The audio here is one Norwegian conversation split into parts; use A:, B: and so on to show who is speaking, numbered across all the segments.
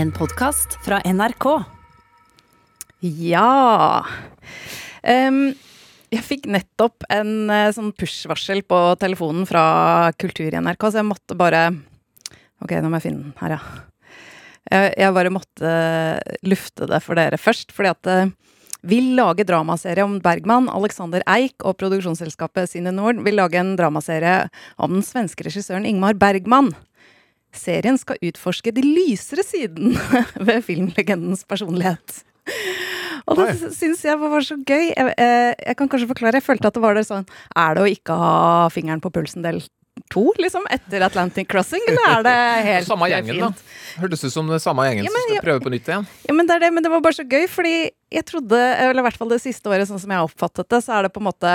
A: En podkast fra NRK.
B: Ja um, Jeg fikk nettopp en uh, sånn push-varsel på telefonen fra Kultur i NRK, så jeg måtte bare Ok, nå må jeg finne den her, ja. Jeg, jeg bare måtte lufte det for dere først, fordi at uh, vil lage dramaserie om Bergman. Alexander Eik og produksjonsselskapet Cine Nord vil lage en dramaserie om den svenske regissøren Ingmar Bergman. Serien skal utforske de lysere siden ved filmlegendens personlighet. Og det syns jeg var så gøy. Jeg, jeg, jeg kan kanskje forklare. Jeg følte at det var det sånn Er det å ikke ha fingeren på pulsen del to, liksom? Etter Atlantic Crossing? Eller er det helt
C: Samme
B: gjengen,
C: gjengen, da.
B: fint?
C: Hørtes ut som det samme gjengen
B: Ja,
C: som
B: men
C: skal
B: jeg-
C: prøve på nytt igjen.
B: Ja, men det er det, men det var bare så gøy, fordi jeg trodde, eller i hvert fall det siste året, sånn som jeg har oppfattet det, så er det på en måte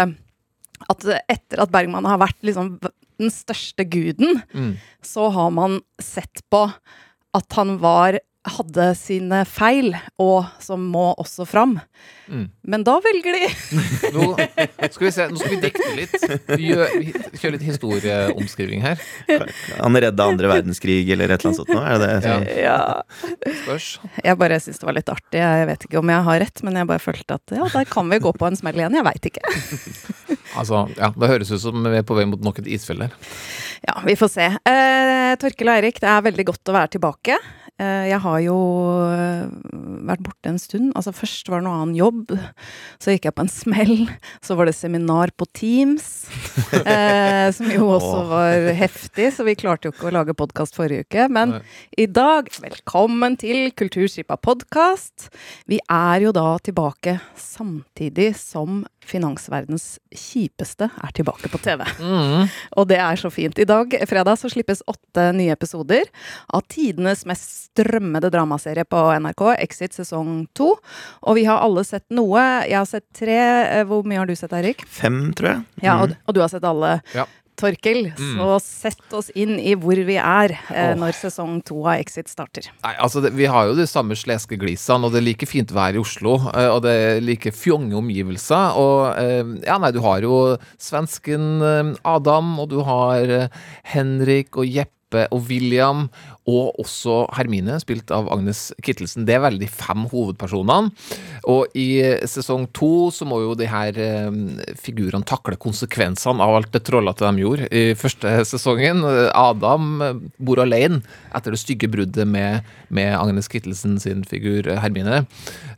B: at etter at Bergman har vært liksom den største guden,
C: Mm.
B: så har man sett på at han var hadde sine feil, og som må også fram.
C: Mm.
B: Men da velger de
C: Nå skal vi se, nå skal vi dikte litt. Vi kjører litt historieomskriving her.
D: Han redda andre verdenskrig eller et eller annet sånt nå? Er det det?
C: Ja.
B: Ja.
C: Spørs.
B: Jeg bare syns det var litt artig. Jeg vet ikke om jeg har rett, men jeg bare følte at ja, der kan vi gå på en smell igjen. Jeg veit ikke.
C: Altså, ja, Det høres ut som vi er på vei mot nok et isfjell her.
B: Ja, vi får se. Eh, Torkel og Eirik, det er veldig godt å være tilbake. Eh, jeg har jo eh, vært borte en stund. Altså Først var det noe annen jobb. Så gikk jeg på en smell. Så var det seminar på Teams. Eh, som jo også var heftig, så vi klarte jo ikke å lage podkast forrige uke. Men
C: Nei.
B: i dag, velkommen til Kulturskipa podkast. Vi er jo da tilbake samtidig som finansverdens kjipeste er tilbake på TV.
C: Mm.
B: Og det er så fint. I dag, fredag, så slippes åtte nye episoder av tidenes mest strømmede dramaserie på NRK, Exit sesong to. Og vi har alle sett noe. Jeg har sett tre. Eh, Hvor mye har du sett, Eirik?
D: Fem, tror jeg.
B: Ja, og, og du har sett alle.
C: Ja.
B: Torkel,
C: Mm.
B: så sett oss inn i hvor vi er eh,
C: oh.
B: når sesong to av Exit starter.
C: Nei, altså det, Vi har jo de samme sleske glisene, og det er like fint vær i Oslo. eh, Og det er like fjonge omgivelser. Og eh, ja, nei, du har jo svensken eh, Adam, og du har Henrik og Jeppe og William, og også Hermine, spilt av Agnes Kittelsen. Det er vel de fem hovedpersonene. Og i sesong to så må jo de her eh, figurene takle konsekvensene av alt det trollete de gjorde i første sesongen. Eh, Adam eh, bor alene etter det stygge bruddet med, med Agnes Kittelsen sin figur eh, Hermine.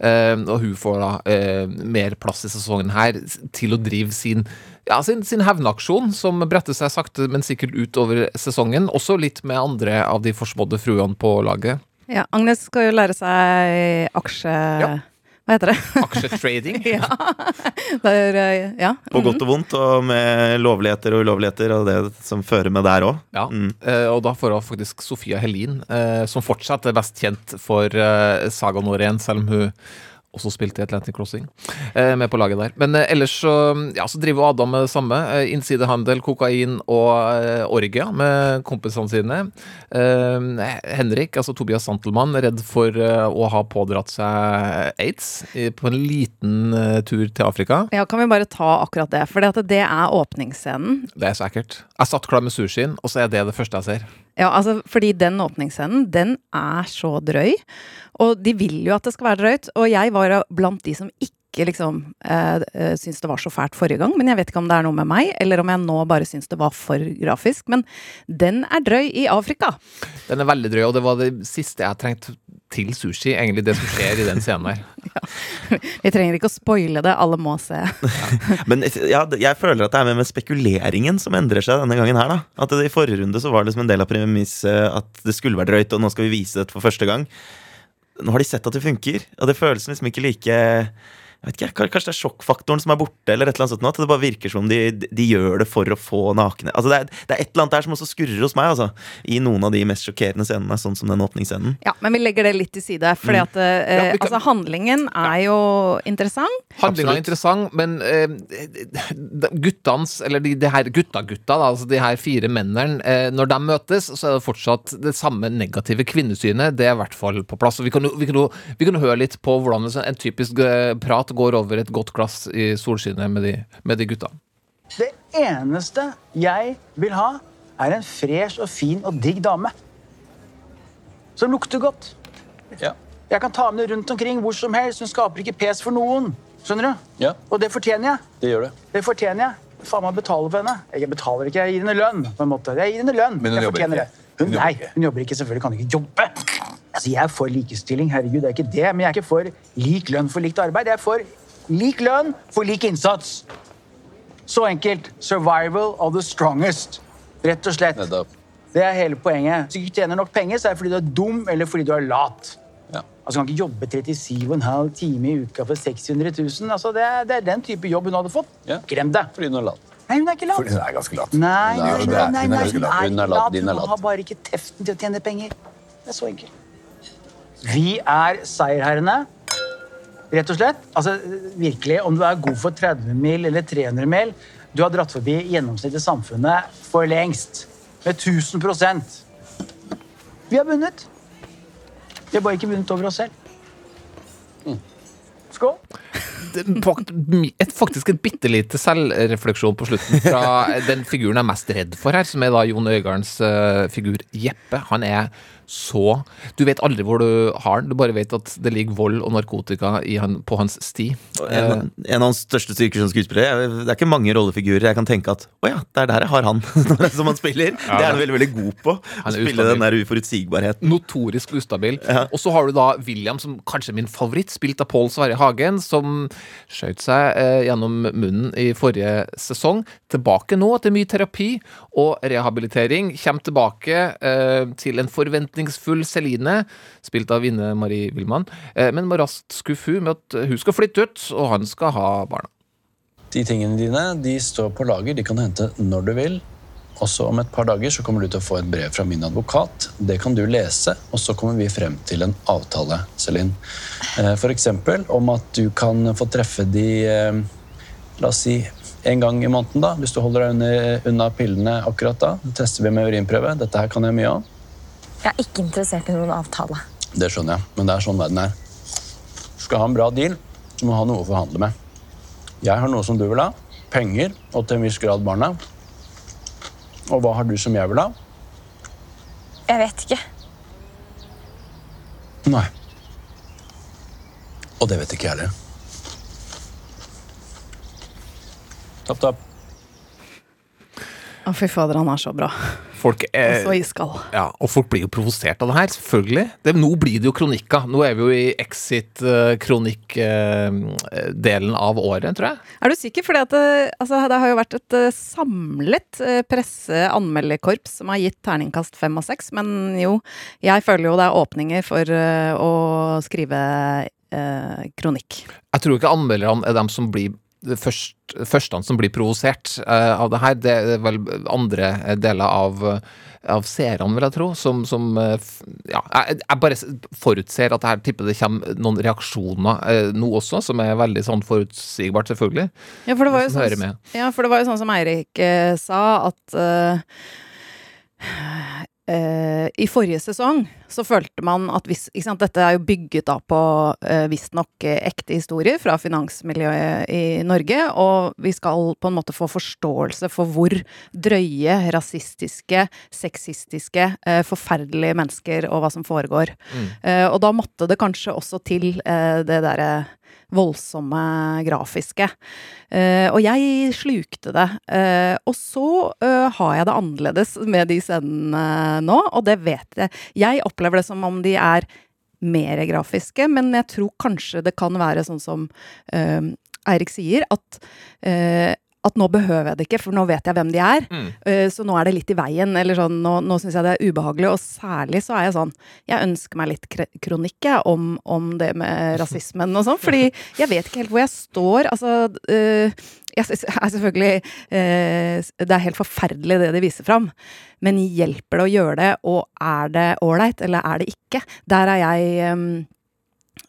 C: Eh, og hun får da eh, mer plass i sesongen her til å drive sin ja, sin, sin hevnaksjon, som bretter seg sakte, men sikkert utover sesongen. Også litt med andre av de forsmådde fruene på laget.
B: Ja, Agnes skal jo lære seg aksje...
C: Ja.
B: Hva heter det?
C: Aksjetrading.
B: ja. Der, ja. Mm ja.
D: På godt og vondt, og med lovligheter og ulovligheter og det som fører med der òg.
C: Ja,
D: Mm.
C: eh, og da får hun faktisk Sofia Helin, eh, som fortsatt er best kjent for eh, Saga Norén, selv om hun også spilte i Atlantic Crossing, eh, med på laget der. Men eh, ellers så, ja, så driver Adam med det samme. Eh, innsidehandel, kokain og orgia med kompisene sine. Eh, Henrik, altså Tobias Santelmann, redd for å ha pådratt seg aids på en liten tur til Afrika.
B: Ja, kan vi bare ta akkurat det? For det er åpningsscenen.
C: Det er så ekkelt. Jeg satt klar med sushien, og så er det det første jeg ser.
B: Ja, altså, fordi den åpningsscenen, den er så drøy. Og de vil jo at det skal være drøyt. Og jeg var blant de som ikke liksom eh, eh, syntes det var så fælt forrige gang. Men jeg vet ikke om det er noe med meg, eller om jeg nå bare syns det var for grafisk. Men den er drøy i Afrika.
C: Den er veldig drøy, og det var det siste jeg trengte til sushi. Egentlig det som skjer i den scenen her.
B: Vi trenger ikke å spoile det, alle må se.
D: Men ja, jeg føler at det er med, med spekuleringen som endrer seg denne gangen her. da At det, I forrige runde så var det liksom en del av premisset at det skulle være drøyt, og nå skal vi vise det for første gang. Nå har de sett at det funker, og det føles liksom ikke like jeg vet ikke, Kanskje det er sjokkfaktoren som er borte, eller et eller annet sånt. At det bare virker som om de, de gjør det for å få nakne Altså det er, det er et eller annet der som også skurrer hos meg, altså. I noen av de mest sjokkerende scenene, sånn som den åpningsscenen.
B: Ja, men vi legger det litt til side. Fordi at eh,
C: Ja, kan-
B: altså, handlingen er jo interessant.
C: Handlingen er interessant, men eh, de- guttans, eller de, de her gutta-gutta, altså de her fire mennene, eh, når de møtes, så er det fortsatt det samme negative kvinnesynet. Det er i hvert fall på plass. Og vi kan jo, vi kan jo, vi kan jo høre litt på hvordan en typisk eh, prat går over et godt glass i solskinnet med de, med de gutta.
E: Det eneste jeg vil ha, er en fresh og fin og digg dame. Som lukter godt.
F: Ja.
E: Jeg kan ta med det rundt omkring hvor som helst. Hun skaper ikke pes for noen. Skjønner du?
F: Ja.
E: Og det fortjener jeg.
F: Det gjør det.
E: Det fortjener jeg. Faen meg betaler for henne. Jeg betaler ikke, jeg gir henne lønn. på en måte. Jeg gir henne lønn.
F: Men hun
E: jeg
F: jobber ikke.
E: det. Hun,
F: Hun jobber
E: nei, hun jobber ikke. Selvfølgelig kan hun ikke jobbe. Altså, Jeg er for likestilling, herregud, det er ikke det. Men jeg er ikke for lik lønn for likt arbeid. Jeg er for lik lønn for lik innsats. Så enkelt. Survival of the strongest. Rett og slett.
F: Nettopp.
E: Det er hele poenget. Hvis du ikke tjener nok penger, så er det fordi du er dum eller fordi du er lat.
F: Ja.
E: Altså, kan ikke jobbe 37,5 timer i uka for 600 000. Altså, det, er, det er den type jobb hun hadde fått.
F: Ja.
E: Glem det.
F: Fordi hun er lat.
E: Nei, hun er ikke lat.
F: Fordi hun er ganske lat.
E: Nei,
F: Hun er-
E: nei,
F: hun
E: nei,
F: er-
E: nei,
F: hun er
E: nei, hun er ikke
F: lat,
E: Hun har bare ikke teften til å tjene penger. Det er så enkelt. Vi er seierherrene. Rett og slett. Altså, virkelig, Om du er god for 30 mil eller 300 mil, du har dratt forbi gjennomsnittet i samfunnet for lengst. Med 1000% Vi har vunnet. Vi har bare ikke vunnet over oss selv. Skål.
C: Et, faktisk et bitte lite selvrefleksjon på slutten fra den figuren jeg er mest redd for her, som er da Jon Øigards uh, figur Jeppe. Han er så Du vet aldri hvor du har han, du bare vet at det ligger vold og narkotika i han, på hans sti.
D: En, en av hans største styrker som skuespiller Det er ikke mange rollefigurer jeg kan tenke at Å ja, det er der jeg har han som han spiller. det er han veldig veldig god på. Å
C: Han
D: spille
C: ustabil.
D: den der uforutsigbarheten.
C: Notorisk ustabil. Og så har du da William, som kanskje er min favoritt, spilt av Pål Sverre Hagen, som skjøt seg eh, gjennom munnen i forrige sesong. Tilbake nå etter mye terapi og rehabilitering. Kommer tilbake eh, til en forventningsfull Celine, spilt av Vinne Marie Wilman, eh, men må raskt skuffe hun med at hun skal flytte ut, og han skal ha barna.
F: De tingene dine de står på lager. De kan hente når du vil. Og så Om et par dager så kommer du til å få et brev fra min advokat. Det kan du lese, og så kommer vi frem til en avtale. Celine. F.eks. For eksempel om at du kan få treffe de eh, La oss si en gang i måneden, da, hvis du holder deg unna pillene akkurat da. Det tester vi med urinprøve. Dette her kan jeg mye om.
G: Jeg er ikke interessert i noen avtale.
F: Det skjønner jeg, men det er sånn verden er. Skal ha en bra deal, så må du ha noe å forhandle med. Jeg har noe som du vil ha. Penger, og til en viss grad barna. Og hva har du som jeg vil ha?
G: Jeg vet ikke.
F: Nei. Og det vet ikke jeg heller. Topp, topp.
B: Å, fy fader, han er så bra.
C: Folk
B: Og
C: er
B: så iskald.
C: Ja, og folk blir jo provosert av det her, selvfølgelig. Det, nå blir det jo kronikker. Nå er vi jo i exit-kronikk-delen av året, tror jeg.
B: Er du sikker? For det, altså, det har jo vært et eh, samlet presse-anmelderkorps som har gitt terningkast fem og seks, men jo, jeg føler jo det er åpninger for eh, å skrive eh, kronikk.
C: Jeg tror ikke anmelderne er dem som blir først, første som blir provosert uh, av det her. Det er vel andre deler av, av seerne, vil jeg tro, som, som eh, Ja, jeg, jeg bare forutser at her tipper det kommer noen reaksjoner eh, nå også, som er veldig sånn forutsigbart, selvfølgelig.
B: Ja, for det var jo sånn, ja, for det var jo sånn som Eirik sa, at eh, i forrige sesong så følte man at hvis sant, Dette er jo bygget da på uh, visstnok eh, ekte historier fra finansmiljøet i Norge, og vi skal på en måte få forståelse for hvor drøye, rasistiske, sexistiske, uh, forferdelige mennesker og hva som foregår. Eh, og da måtte det kanskje også til det derre voldsomme grafiske. Uh, og jeg slukte det. Uh, og så uh, har jeg det annerledes med de scenene nå, og det vet jeg. Jeg opplever det som om de er mer grafiske, men jeg tror kanskje det kan være sånn som Eirik sier, at at nå behøver jeg det ikke, for nå vet jeg hvem de er. Eh, Så nå er det litt i veien. Eller sånn, nå, nå syns jeg det er ubehagelig. Og særlig så er jeg sånn Jeg ønsker meg litt kronikk jeg, om, om det med rasismen og sånn. Fordi jeg vet ikke helt hvor jeg står. Altså uh, Jeg er selvfølgelig eh, Det er helt forferdelig det de viser fram. Men hjelper det å gjøre det, og er det ålreit, eller er det ikke? Der er jeg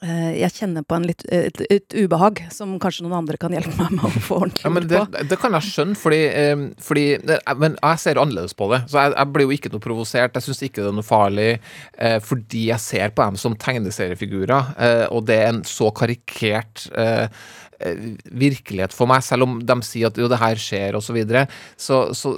B: jeg kjenner på en litt, et, et ubehag som kanskje noen andre kan hjelpe meg med å få ordentlig
C: Ja, men det,
B: på.
C: det kan jeg skjønne, fordi, eh, fordi Men jeg ser annerledes på det. Så jeg, jeg blir jo ikke noe provosert. Jeg syns ikke det er noe farlig, eh, fordi jeg ser på dem som tegneseriefigurer, eh, og det er en så karikert eh, eh, virkelighet for meg, selv om de sier at jo, det her skjer, og så videre. Så, så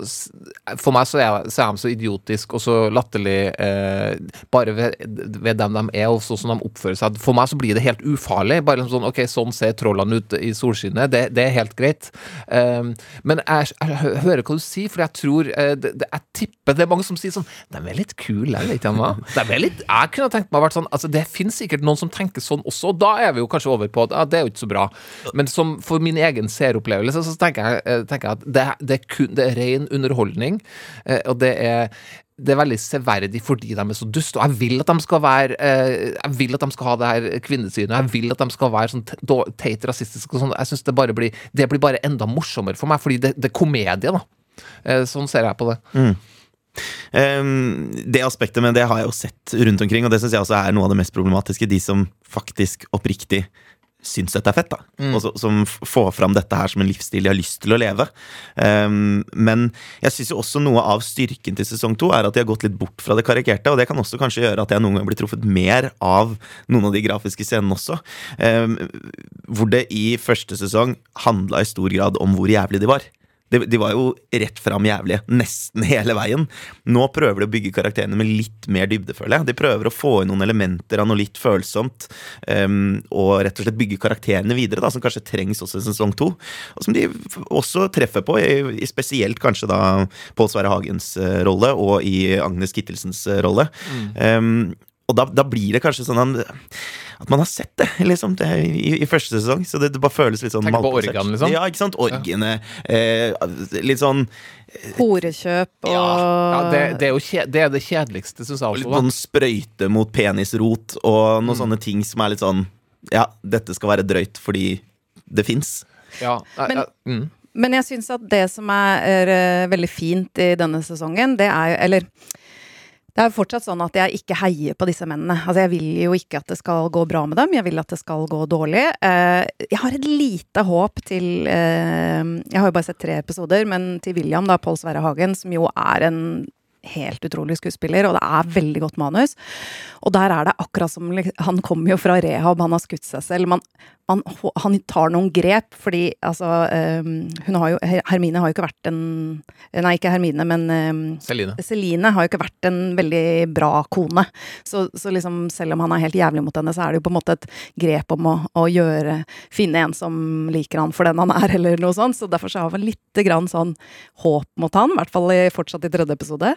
C: for meg så er, så er de så idiotisk og så latterlig eh, bare ved, ved dem de er, og sånn som de oppfører seg. For meg så blir det helt ufarlig. Bare liksom sånn, ok, sånn ser trollene ut i solskinnet. Det, det er helt greit. Um, men jeg, jeg hører hva du sier, for jeg tror eh, det, Jeg tipper det er mange som sier sånn De er litt kule, eller ikke hva? De er litt Jeg kunne tenkt meg å vært sånn Altså, det finnes sikkert noen som tenker sånn også, og da er vi jo kanskje over på at ja, det er jo ikke så bra. Men som for min egen seeropplevelse så tenker jeg, eh, tenker jeg at det, det, er kun, det er ren underholdning, eh, og det er det er veldig severdig fordi de er så dust, og jeg vil at de skal være eh, Jeg vil at de skal ha det her kvinnesynet, jeg vil at de skal være sånn teit rasistisk og sånn. Jeg synes det bare blir Det blir bare enda morsommere for meg, fordi det, det er komedie, da. Sånn ser jeg på det.
D: Ehm, det aspektet med det har jeg jo sett rundt omkring, og det syns jeg også er noe av det mest problematiske. De som faktisk oppriktig syns dette er fett, da. Og så, som får fram dette her som en livsstil de har lyst til å leve. Um, men jeg syns jo også noe av styrken til sesong to er at de har gått litt bort fra det karikerte, og det kan også kanskje gjøre at jeg noen ganger blir truffet mer av noen av de grafiske scenene også. Um, hvor det i første sesong handla i stor grad om hvor jævlig de var. De, de var jo rett fram jævlige nesten hele veien. Nå prøver de å bygge karakterene med litt mer dybde, føler jeg. De prøver å få inn noen elementer av noe litt følsomt, um, og rett og slett bygge karakterene videre, da, som kanskje trengs også i sesong to. Og som de også treffer på, i, i spesielt kanskje da Pål Sverre Hagens eh, rolle, og i Agnes Kittelsens eh, rolle. Em, og da, da blir det kanskje sånn at, man har sett det, liksom, det i, i første sesong. Så det, det bare føles litt sånn
C: Tenk på organ, liksom?
D: Ja, ikke sant? Orgene. Eh, litt sånn
B: Horekjøp og
C: Ja, det, det, er jo kje, det er det kjedeligste, syns jeg
D: litt sånn sprøyte mot penisrot og noen sånne ting som er litt sånn Ja, dette skal være drøyt fordi det fins.
C: Ja,
B: Men-
C: mm.
B: Men jeg syns at det som er, er eh, veldig fint i denne sesongen, det er jo Eller det er jo fortsatt sånn at jeg ikke heier på disse mennene. Altså Jeg vil jo ikke at det skal gå bra med dem, jeg vil at det skal gå dårlig. Eh, jeg har et lite håp til eh, Jeg har jo bare sett tre episoder, men til William, da, Pål Sverre Hagen, som jo er en helt utrolig skuespiller, og det er veldig godt manus. Og der er det akkurat som Han kommer jo fra rehab, han har skutt seg selv. Man, man, han tar noen grep, fordi altså eh, Hun har jo Hermine har jo ikke vært en Nei, ikke Hermine, men eh,
C: Celine.
B: Celine har jo ikke vært en veldig bra kone. Så, så liksom, selv om han er helt jævlig mot henne, så er det jo på en måte et grep om å, å gjøre Finne en som liker han for den han er, eller noe sånt. Så derfor så har vi lite grann sånn håp mot han, i hvert fall i, fortsatt i tredje episode.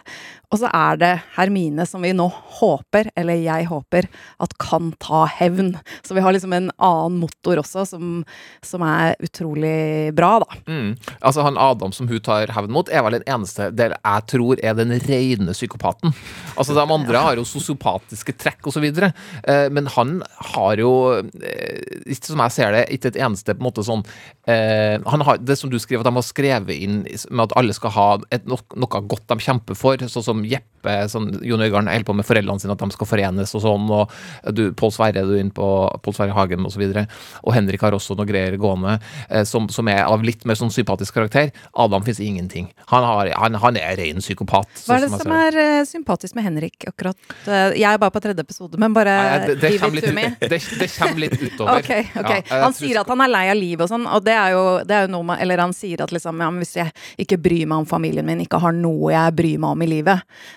B: Og så er det Hermine som vi nå håper, eller jeg håper, at kan ta hevn. Så vi har liksom en annen motor også, som, som er utrolig bra, da.
C: Mm. Altså Han Adam som hun tar hevn mot, er vel den eneste del jeg tror er den rene psykopaten. Altså De andre har jo sosiopatiske trekk osv., eh, men han har jo, eh, ikke som jeg ser det, ikke et eneste på en måte sånn eh, han har, Det som du skriver, at de har skrevet inn med at alle skal ha et, no, noe godt de kjemper for, sånn som Jeppe, sånn, Jon Øigarden holder på med foreldrene sine, at de skal forenes og sånn, og du, Pål Sverre er du inne på, Pål Sverre Hagen osv., og, så og Henrik har også noe greier gående eh, som, som er av litt mer sånn sympatisk karakter. Adam fins ingenting. Han, har, han, han er ren psykopat.
B: Hva er det
C: sånn
B: som er eh, sympatisk med Henrik akkurat? Eh, jeg er bare på tredje episode, men bare
C: Nei, det, det, kommer litt, det, det kommer litt utover.
B: Ok, ok.
C: Ja,
B: han sier at han er lei av livet og sånn, og det er jo, det er jo noe med Eller han sier at liksom, ja, hvis jeg ikke bryr meg om familien min, ikke har noe jeg bryr meg om i livet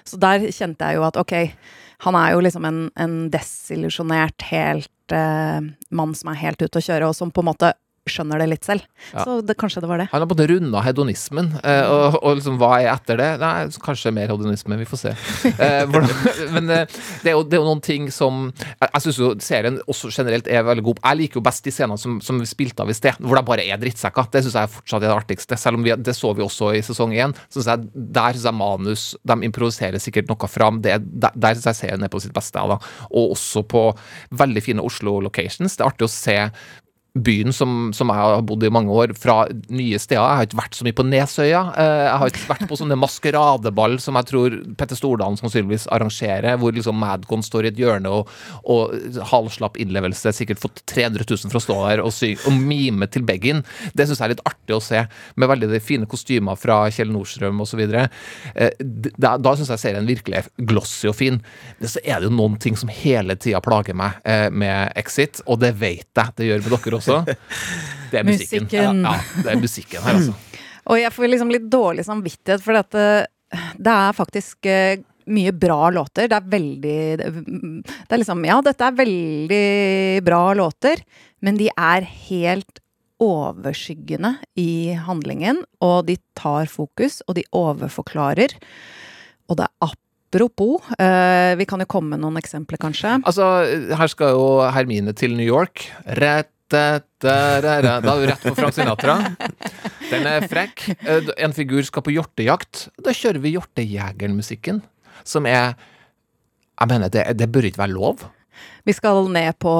B: Så der kjente jeg jo at ok, han er jo liksom en, en desillusjonert, helt eh, mann som er helt ute å kjøre, og som på en måte skjønner det litt selv.
C: Ja.
B: Så det, kanskje det var det.
C: Han har både runda hedonismen, eh, og, og liksom, hva er etter det? Nei, kanskje mer hedonisme, vi får se. Eh, men eh, det, er jo, det er jo noen ting som Jeg, jeg syns jo serien også generelt er veldig god. Jeg liker jo best de scenene som, som vi spilte av i sted, hvor de bare er drittsekker. Det syns jeg fortsatt er det artigste. Selv om vi, det så vi også i sesong én. Synes jeg, der syns jeg manus De improviserer sikkert noe fram. Det, der der syns jeg serien er på sitt beste. Da. Og også på veldig fine Oslo-locations. Det er artig å se byen som, som jeg har bodd i mange år, fra nye steder. Jeg har ikke vært så mye på Nesøya. Eh, Jeg har ikke vært på sånne maskeradeball som jeg tror Petter Stordalen sannsynligvis arrangerer, hvor liksom Madcon står i et hjørne og, og halvslapp innlevelse, sikkert fått 300 000 for å stå der og, sy og mime til Beggin. Det syns jeg er litt artig å se, med veldig de fine kostymer fra Kjell Nordstrøm osv. Da, da syns jeg serien virkelig er glossy og fin. Men så er det jo noen ting som hele tida plager meg eh, med Exit, og det vet jeg det gjør med dere også. Også. Det er musikken.
B: Musikken.
C: Ja, det er musikken her, altså.
B: Og jeg får liksom litt dårlig samvittighet, for dette, det, det er faktisk eh, mye bra låter. Det er veldig Det er liksom Ja, dette er veldig bra låter, men de er helt overskyggende i handlingen, og de tar fokus, og de overforklarer. Og det er apropos eh, Vi kan jo komme med noen eksempler, kanskje.
C: Altså, her skal jo Hermine til New York. Rett, da, er du rett på Frank Sinatra. Den er frekk. Eh, En figur skal på hjortejakt. Da kjører vi Hjortejegeren-musikken, som er Jeg mener, det, det bør ikke være lov.
B: Vi skal ned på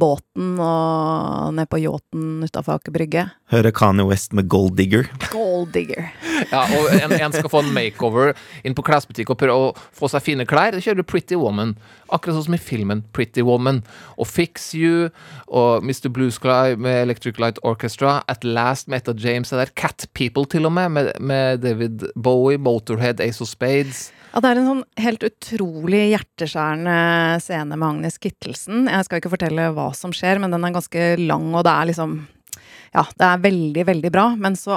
B: båten og ned på yachten utafor Aker Brygge.
D: Høre Kanye West med Gold Digger.
B: Gold digger.
C: Ja, og en, en skal få en makeover inn på klesbutikk og prøve å få seg fine klær. Da kjører du Pretty Woman. Akkurat sånn som i filmen Pretty Woman. Og Fix You og Mr. Blue Sky med Electric Light Orchestra. At Last med Etta James er der. Cat People til og med, med, med David Bowie. Motorhead, Ace of Spades.
B: Ja, det er en sånn helt utrolig hjerteskjærende scene med Agnes Kittelsen. Jeg skal ikke fortelle hva som skjer, men den er ganske lang, og det er liksom Ja, det er veldig, veldig bra. Men så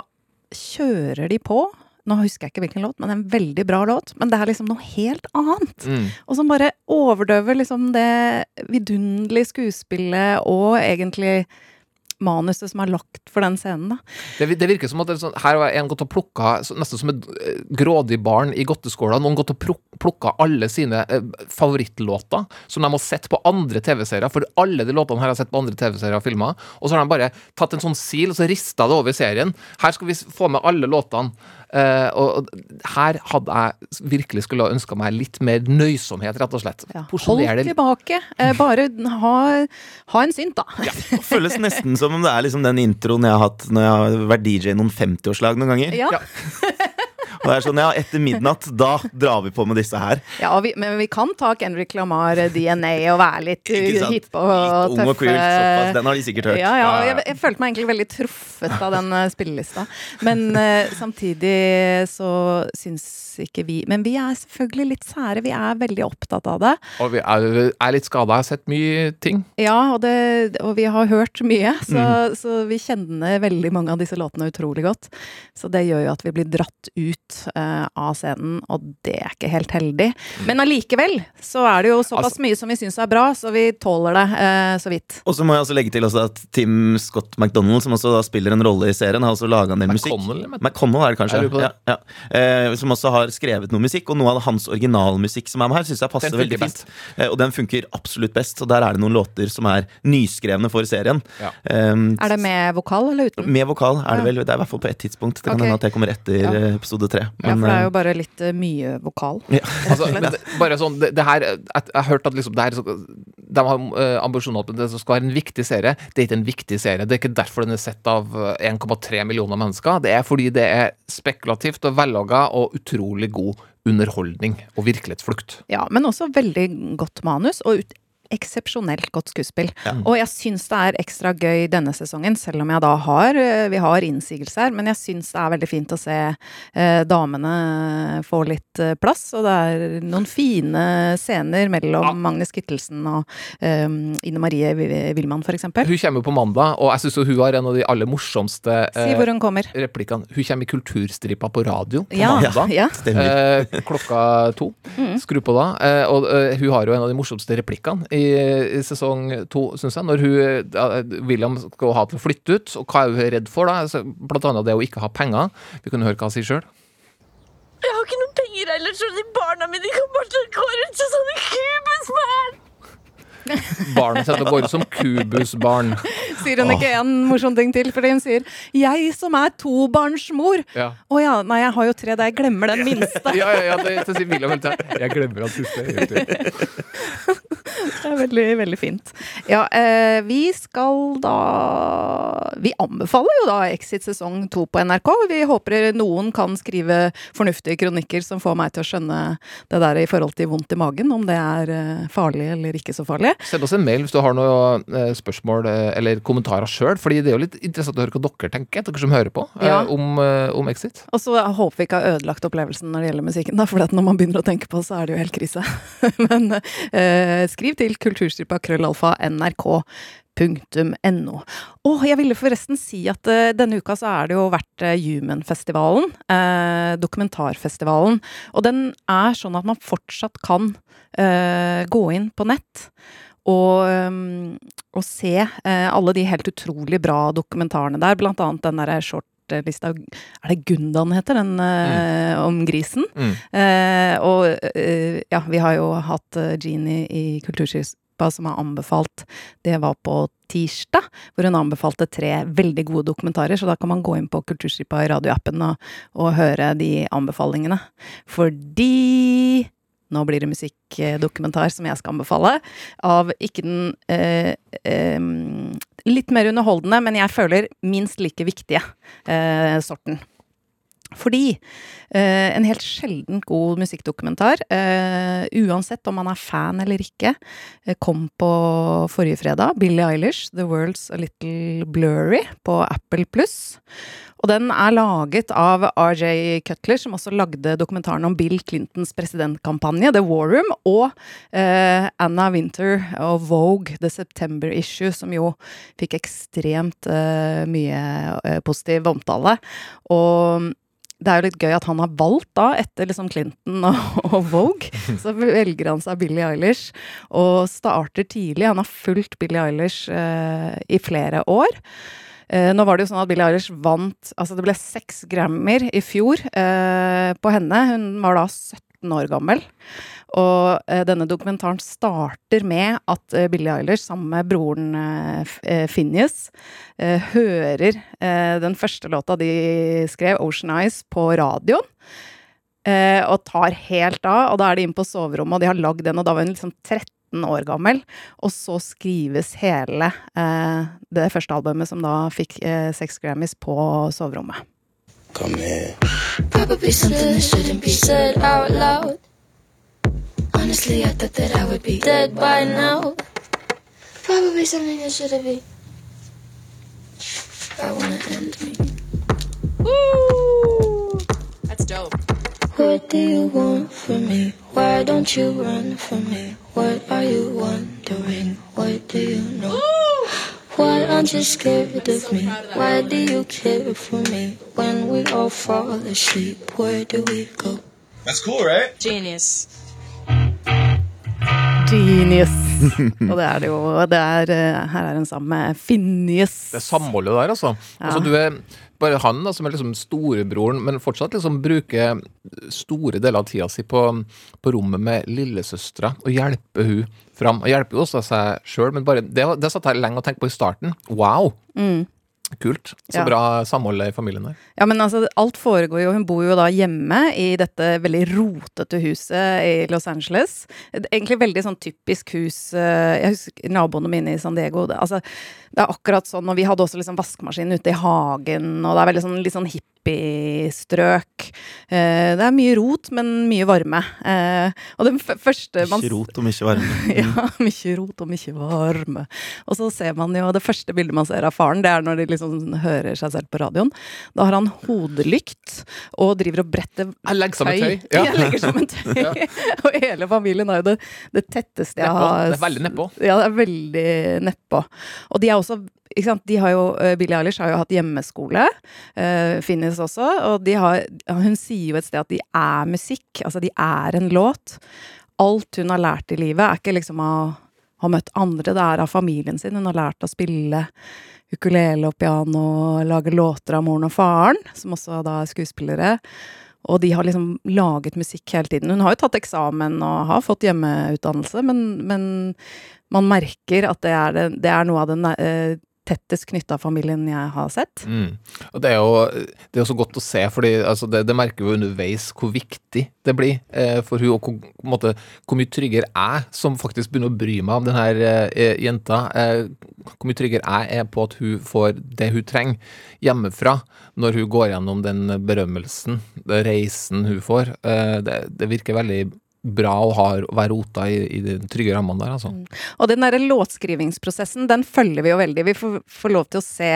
B: kjører de på. Nå husker jeg ikke hvilken låt, men en veldig bra låt. Men det er liksom noe helt annet.
C: Mm.
B: Og som bare overdøver liksom det vidunderlige skuespillet og egentlig manuset som er lagt for den scenen, da.
C: Det, det virker som at sånn, her har en gått og plukka nesten som et eh, grådig barn i godteskåla. Noen gått og pluk- plukka alle sine eh, favorittlåter som de har sett på andre TV-serier. For alle de låtene her har sett på andre TV-serier og filmer. Og så har de bare tatt en sånn sil og så rista det over serien. Her skal vi få med alle låtene. Eh, og her hadde jeg virkelig skulle ha ønska meg litt mer nøysomhet, rett og slett.
B: Ja. Hold tilbake. Uh, bare ha, ha en synt, da.
D: Det føles nesten som om det er liksom den introen jeg har hatt når jeg har vært DJ i noen 50-årslag noen ganger.
B: Ja.
D: Og det er sånn, ja, etter midnatt, da drar vi på med disse her.
B: Ja, vi, men vi kan ta Kendrick Lamar, eh, DNA, og være litt hippe og
D: Litt ung og
B: tøffe.
D: såpass. Den har de sikkert hørt.
B: Ja, ja, jeg, jeg følte meg egentlig veldig truffet av den eh, spillelista. Men uh, samtidig så syns ikke vi Men vi er selvfølgelig litt sære. Vi er veldig opptatt av det.
C: Og vi er, er litt skada. Har sett mye ting.
B: Ja, og, det, og vi har hørt mye, så,
D: Mm.
B: så vi kjenner veldig mange av disse låtene utrolig godt. Så det gjør jo at vi blir dratt ut eh, av scenen, og det er ikke helt heldig. Men allikevel så er det jo såpass
C: Altså-
B: mye som vi syns er bra, så vi tåler det uh, så vidt.
D: Og så må jeg også legge til også at Tim Scott McDonald, som også da spiller en rolle i serien, har også laga en del musikk.
C: McConnell,
D: er det kanskje. Ja, ja. Uh, som også har skrevet noe musikk, og noe av hans originalmusikk som er med her, syns jeg passer veldig fint. Og den funker absolutt best. Og der er det noen låter som er nyskrevne for serien.
C: Ja.
D: Eh,
B: Er det med vokal eller uten?
D: med vokal er det vel. Det er i hvert fall på ett tidspunkt. Det kan
B: okay.
D: hende at jeg kommer etter
B: Ja.
D: eh, episode Men,
B: ja, for det er
D: eh,
B: jo bare litt eh, mye vokal.
D: ja.
C: Altså, men det, bare sånn, det, det her, jeg, jeg har hørt at liksom, det her, så- de har uh, ambisjoner om at det skal være en viktig serie. Det er ikke en viktig serie. Det er ikke derfor den er sett av eh, 1,3 millioner mennesker. Det er fordi det er spekulativt og vellaga og utrolig god underholdning og virkelighetsflukt.
B: Ja, men også veldig godt manus, og ut eksepsjonelt godt skuespill. Og jeg syns det er ekstra gøy denne sesongen, selv om jeg da har eh, Vi har innsigelser, men jeg syns det er veldig fint å se eh, damene få litt eh, plass. Og det er noen fine scener mellom
C: Ja.
B: Magnus Kittelsen og eh, Ine Marie Wilman, for eksempel.
C: Hun kommer på mandag, og jeg syns hun har en av de aller morsomste
B: Si
C: eh,
B: hvor hun kommer.
C: replikkene. Hun kommer i Kulturstripa på radio på
B: Ja,
C: mandag.
B: ja.
C: Eh, klokka to. Skru på da. Eh, og eh, hun har jo en av de morsomste replikkene i, i sesong to, syns jeg. Når hun, ja, William skal ha til å flytte ut, og hva er hun redd for? da? Altså, Blant annet det å ikke ha penger. Vi kunne høre hva hun sier sjøl.
G: Jeg har ikke noen penger heller, så de barna mine kommer til å gå rundt som sånne kubusbarn.
C: Barnet sitt går ut som kubusbarn.
B: Sier hun ikke en morsom ting til? Fordi hun sier 'jeg som er tobarnsmor'.
C: Ja.
B: Oh, ja, nei, jeg har jo tre der, jeg glemmer den minste.
C: Ja, ja, ja, det, sier William hele tida. Jeg glemmer at siste.
B: Det er veldig, veldig fint. Ja, eh, vi skal da Vi anbefaler jo da Exit sesong to på NRK. Vi håper noen kan skrive fornuftige kronikker som får meg til å skjønne det der i forhold til vondt i magen, om det er eh, farlig eller ikke så farlig.
C: Send oss en mail hvis du har noen eh, spørsmål eh, eller kommentarer sjøl. Fordi det er jo litt interessant å høre hva dere tenker, dere som hører på, eh,
B: Ja.
C: om, om Exit.
B: Og så håper vi ikke har ødelagt opplevelsen når det gjelder musikken, da, for når man begynner å tenke på, så er det jo helt krise. Men eh, skriv til kulturstripa krøllalfa nrk. .no. Og jeg ville forresten si at uh, denne uka så er det jo vært uh, Human-festivalen, Uh, dokumentarfestivalen. Og den er sånn at man fortsatt kan gå inn på nett og, og se eh, alle de helt utrolig bra dokumentarene der, blant annet den derre shortlista Er det Gundan heter, den eh, om grisen?
C: Mm.
B: Uh, og uh, ja, vi har jo hatt uh, Jeannie i Kulturskipa som har anbefalt Det var på tirsdag, hvor hun anbefalte tre veldig gode dokumentarer. Så da kan man gå inn på Kulturskipa i radioappen og, og høre de anbefalingene. Fordi nå blir det musikkdokumentar som jeg skal anbefale. Av ikke den eh, eh, litt mer underholdende, men jeg føler minst like viktige eh, sorten. Fordi eh, en helt sjelden god musikkdokumentar, eh, uansett om man er fan eller ikke, eh, kom på forrige fredag. Billie Eilish, 'The World's A Little Blurry' på Apple Pluss. Og den er laget av RJ Cutler, som også lagde dokumentaren om Bill Clintons presidentkampanje, The War Room, og eh, Anna Winter og Vogue, The September Issue, som jo fikk ekstremt eh, mye eh, positiv omtale. Og det er jo litt gøy at han har valgt, da, etter liksom Clinton og, og Vogue, så velger han seg Billie Eilish, og starter tidlig. Han har fulgt Billie Eilish eh, i flere år. Eh, nå var det jo sånn at Billie Eilish vant Altså, det ble seks Grammyer i fjor eh, på henne. Hun var da 17 år gammel. Og eh, denne dokumentaren starter med at eh, Billie Eilish sammen med broren eh, Phineas eh, hører den første låta de skrev, 'Ocean Eyes', på radioen. Og tar helt av, og da er de inne på soverommet, og de har lagd den, og da var hun liksom 13 år gammel. Og så skrives hele eh, det første albumet, som da fikk eh, seks Grammys, på soverommet.
F: Come here.
G: Probably something that shouldn't be said out loud. Honestly, I thought that I would be dead by now. Probably something that shouldn't be. I wanna end me.
A: That's dope.
G: What do you want from me? Why don't you run from me? What are you wondering? What do you know? Why aren't you scared of me? Why do you care for me? When we all fall asleep, where do we go?
H: That's cool, right?
A: Genius.
B: Genius! Og det er det jo. Det er, eh, her er hun sammen med Phineas.
C: Det samholdet der, altså.
B: Ja.
C: altså du er bare han da, som er liksom storebroren, men fortsatt liksom bruker store deler av tida si på, på rommet med lillesøstera og hjelper hun fram. Og hjelper jo også seg sjøl, men bare, det, det satt jeg lenge og tenkte på i starten. Wow! Kult. Så
B: Ja.
C: bra samhold i familien der.
B: Ja, men altså, alt foregår jo Hun bor jo da hjemme i dette veldig rotete huset i Los Angeles. Egentlig veldig sånn typisk hus eh, Jeg husker naboene mine i San Diego. Det, altså, det er akkurat sånn, og vi hadde også liksom vaskemaskin ute i hagen, og det er veldig sånn, litt sånn hippiestrøk. strøk. det er mye rot, men mye varme. Eh, og den første man
D: Ikke rot og mye varme.
B: ja, mye rot og mye varme. Og så ser man jo det første bildet man ser av faren, det er når de liksom hører seg selv på radioen. Da har han hodelykt og driver og bretter
C: Jeg legger som et tøy.
B: Ja. Jeg legger et tøy. og hele familien er jo det, det tetteste jeg har
C: Det er veldig nedpå.
B: Ja, det er veldig nedpå. Og de er også? De har jo, eh, Billie Eilish har jo hatt hjemmeskole, uh, Finnes også, og de har, hun sier jo et sted at de er musikk, altså de er en låt. Alt hun har lært i livet, er ikke liksom å ha møtt andre, det er av familien sin. Hun har lært å spille ukulele og piano, lage låter av moren og faren, som også da er skuespillere. Og de har liksom laget musikk hele tiden. Hun har jo tatt eksamen og har fått hjemmeutdannelse, men, men man merker at det er, det, det er noe av den eh, tettest knytta familien jeg har sett.
C: Mm. Og det er jo det er jo så godt å se, for altså, det, det merker vi underveis hvor viktig det blir eh, for hun, og hvor, måte, hvor mye tryggere jeg, som faktisk begynner å bry meg om denne her eh, jenta, eh, hvor mye tryggere jeg er på at hun får det hun trenger hjemmefra, når hun går gjennom den berømmelsen, den reisen hun får. Eh, det, det virker veldig bra å ha, være rota i, i de trygge rammene der, altså.
B: Og den derre låtskrivingsprosessen, den følger vi jo veldig. Vi får, får lov til å se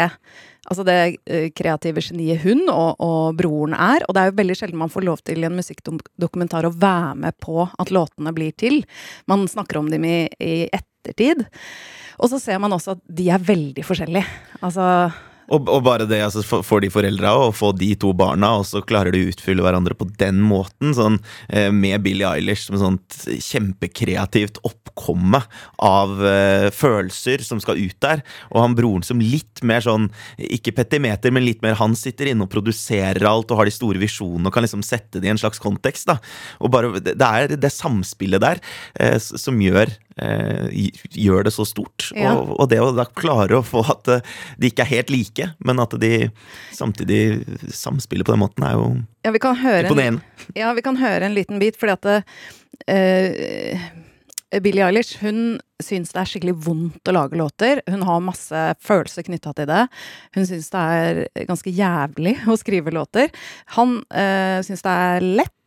B: altså det eh, kreative geniet hun og, og broren er. Og det er jo veldig sjelden man får lov til i en musikkdokumentar å være med på at låtene blir til. Man snakker om dem i, i ettertid. Og så ser man også at de er veldig forskjellige. Altså
D: Og, og bare det altså, for, de foreldra og få de to barna, og så klarer de å utfylle hverandre på den måten. Sånn, eh, med Billie Eilish som et kjempekreativt oppkomme av eh, følelser som skal ut der. Og han broren som litt mer sånn, ikke petimeter, men litt mer han sitter inne og produserer alt og har de store visjonene og kan liksom sette det i en slags kontekst. da. Og bare, Det er det samspillet der eh, som gjør gjør det så stort.
B: Ja.
D: Og, og det å da klare å få at eh, de ikke er helt like, men at de samtidig samspiller på den måten, er jo
B: Ja, vi kan høre en, ja, vi kan høre en liten bit, fordi at eh, Billie Eilish hun syns det er skikkelig vondt å lage låter. Hun har masse følelser knytta til det. Hun syns det er ganske jævlig å skrive låter. Han øh, syns det er lett.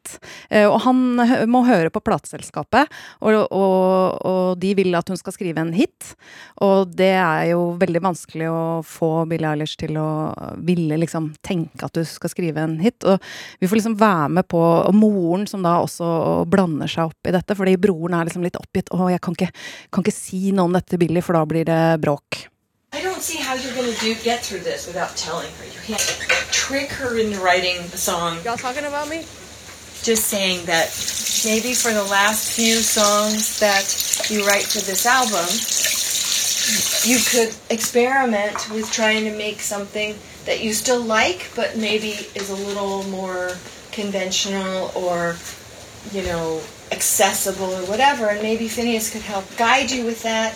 B: Eh, og han må høre på plateselskapet, og, og, og de vil at hun skal skrive en hit. Og det er jo veldig vanskelig å få Billie Eilish til å ville liksom tenke at du skal skrive en hit. Og vi får liksom være med på Og moren som da også blander seg opp i dette, fordi broren er liksom litt oppgitt. Å, jeg kan ikke, kan ikke si noe om dette til Billie, for da blir det bråk.
H: I don't see how you're gonna do get through this without telling her. You can't trick her into writing the song. Y'all talking about me? Just saying that maybe for the last few songs that you write for this album, you could experiment with trying to make something that you still like, but maybe is a little more conventional or, you know, accessible or whatever. And maybe Phineas could help guide you with that,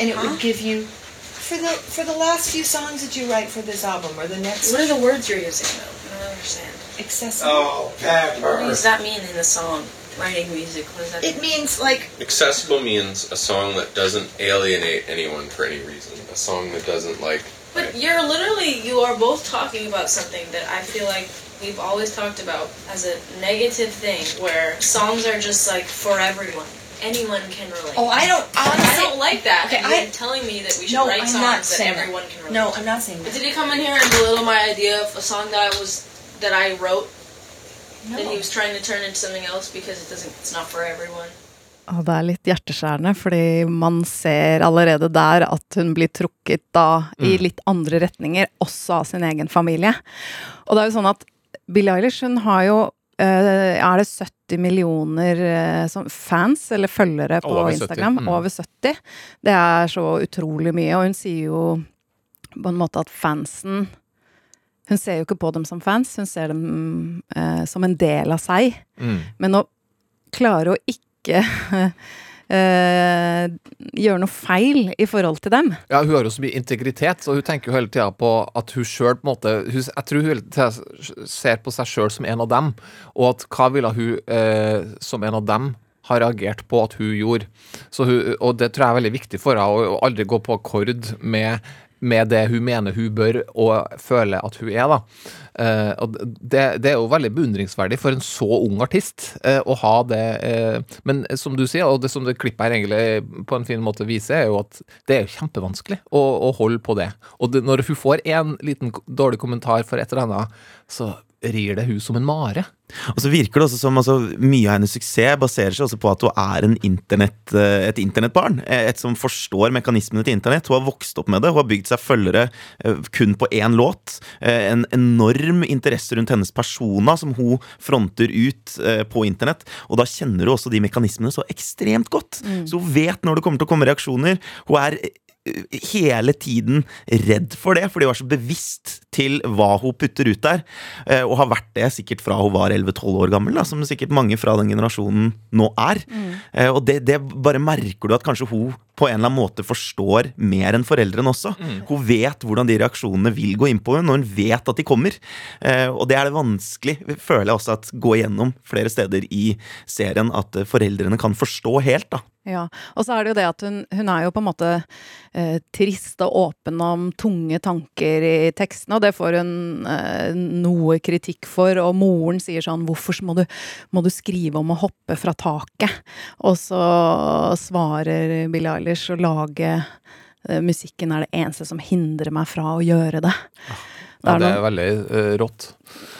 H: and it would give you for the for the last few songs that you write for this album or the next.
I: What are the words you're using, though? I don't understand.
H: Accessible?
J: Oh,
I: What does that mean in the song? Writing music, what does that
H: It means like
J: Accessible means a song that doesn't alienate anyone for any reason. A song that doesn't like.
I: But you're literally, you are both talking about something that I feel like we've always talked about as a negative thing, where songs are just like for everyone. Anyone can relate.
H: Oh, I don't Honestly,
I: I
H: honestly.
I: don't like that.
H: Okay,
I: and
H: I-
I: you're telling me that we should
H: No,
I: write
H: I'm
I: songs
H: not
I: that
H: saying that.
I: everyone can relate.
H: No. I'm not saying
I: But
H: that.
I: did he come in here and belittle my idea of a song that I was that I wrote that he was trying to turn into something else because it doesn't it's not for everyone?
B: Og det er litt hjerteskjærende, fordi man ser allerede der at hun blir trukket da i litt andre retninger, også av sin egen familie. Og det er jo sånn at Billie Eilish, hun har jo eh, Er det 70 millioner eh, fans, eller følgere, på
C: Over 70,
B: Instagram?
C: mm.
B: Over 70. Det er så utrolig mye, og hun sier jo på en måte at fansen Hun ser jo ikke på dem som fans, hun ser dem eh, som en del av seg.
C: Mm.
B: Men å klare å ikke eh, gjøre noe feil i forhold til dem
C: Ja, hun har jo så mye integritet, så hun tenker jo hele tida på at hun sjøl på en måte hun, Jeg tror hun hele tida ser på seg sjøl som en av dem, og at hva ville hun eh, som en av dem har reagert på at hun gjorde. Så hun, og det tror jeg er veldig viktig for henne, å aldri gå på akkord med, med det hun mener hun bør og føler at hun er. da. Eh, og det, det er jo veldig beundringsverdig for en så ung artist eh, å ha det. Eh, men som du sier, og det som det klippet her egentlig på en fin måte viser, er jo at det er jo kjempevanskelig å, å holde på det. Og det, når hun får en liten dårlig kommentar for et eller annet, så rir det hun som en mare.
D: Og så virker det også som altså, Mye av hennes suksess baserer seg også på at hun er en internett, eh, et internettbarn. eh, Et som forstår mekanismene til internett. Hun har vokst opp med det. Hun har bygd seg følgere eh, kun på én låt. En enorm interesse rundt hennes persona som hun fronter ut på internett. Og da kjenner hun også de mekanismene så ekstremt godt. Så hun vet når det kommer til å komme reaksjoner. Hun er hele tiden redd for det, fordi hun er så bevisst til hva hun putter ut der. eh, Og har vært det sikkert fra hun var 11-12 år gammel, da, som sikkert mange fra den generasjonen nå er. Mm. Og det, det bare merker du at kanskje hun på en eller annen måte forstår mer enn foreldrene også. Hun vet hvordan de reaksjonene vil gå inn på henne, og hun vet at de kommer. Eh, Og det er det vanskelig, føler jeg også, at gå igjennom flere steder i serien, at eh, foreldrene kan forstå helt, da.
B: Ja, og så er det jo det at hun, hun er jo på en måte eh, trist og åpen om tunge tanker i tekstene, og det får hun eh, noe kritikk for, og moren sier sånn 'Hvorfor må du, må du skrive om å hoppe fra taket?' Og så svarer Billie Eilish å lage eh, musikken er det eneste som hindrer meg fra å gjøre det. Det
C: Ja,
B: er,
C: det er veldig uh, rått.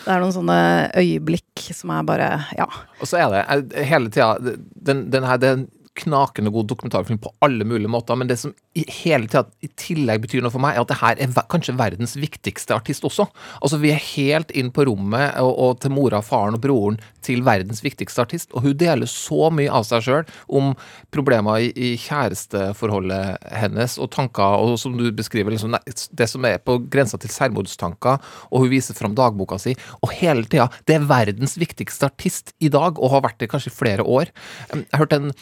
B: det er noen sånne øyeblikk som er bare Ja.
C: Og så er det eh, hele tida den, den her, det er en knakende god dokumentarfilm på alle mulige måter, men det som hele tatt i tillegg betyr noe for meg, er at det her er kanskje verdens viktigste artist også. Altså Vi er helt inn på rommet og, og til mora, faren og broren til verdens viktigste artist, og hun deler så mye av seg sjøl om problemer i, i kjæresteforholdet hennes og tanker, og som du beskriver, liksom, det som er på grensa til selvmordstanker, og hun viser fram dagboka si, og hele tida Det er verdens viktigste artist i dag, og har vært det kanskje i flere år. Jeg hørte en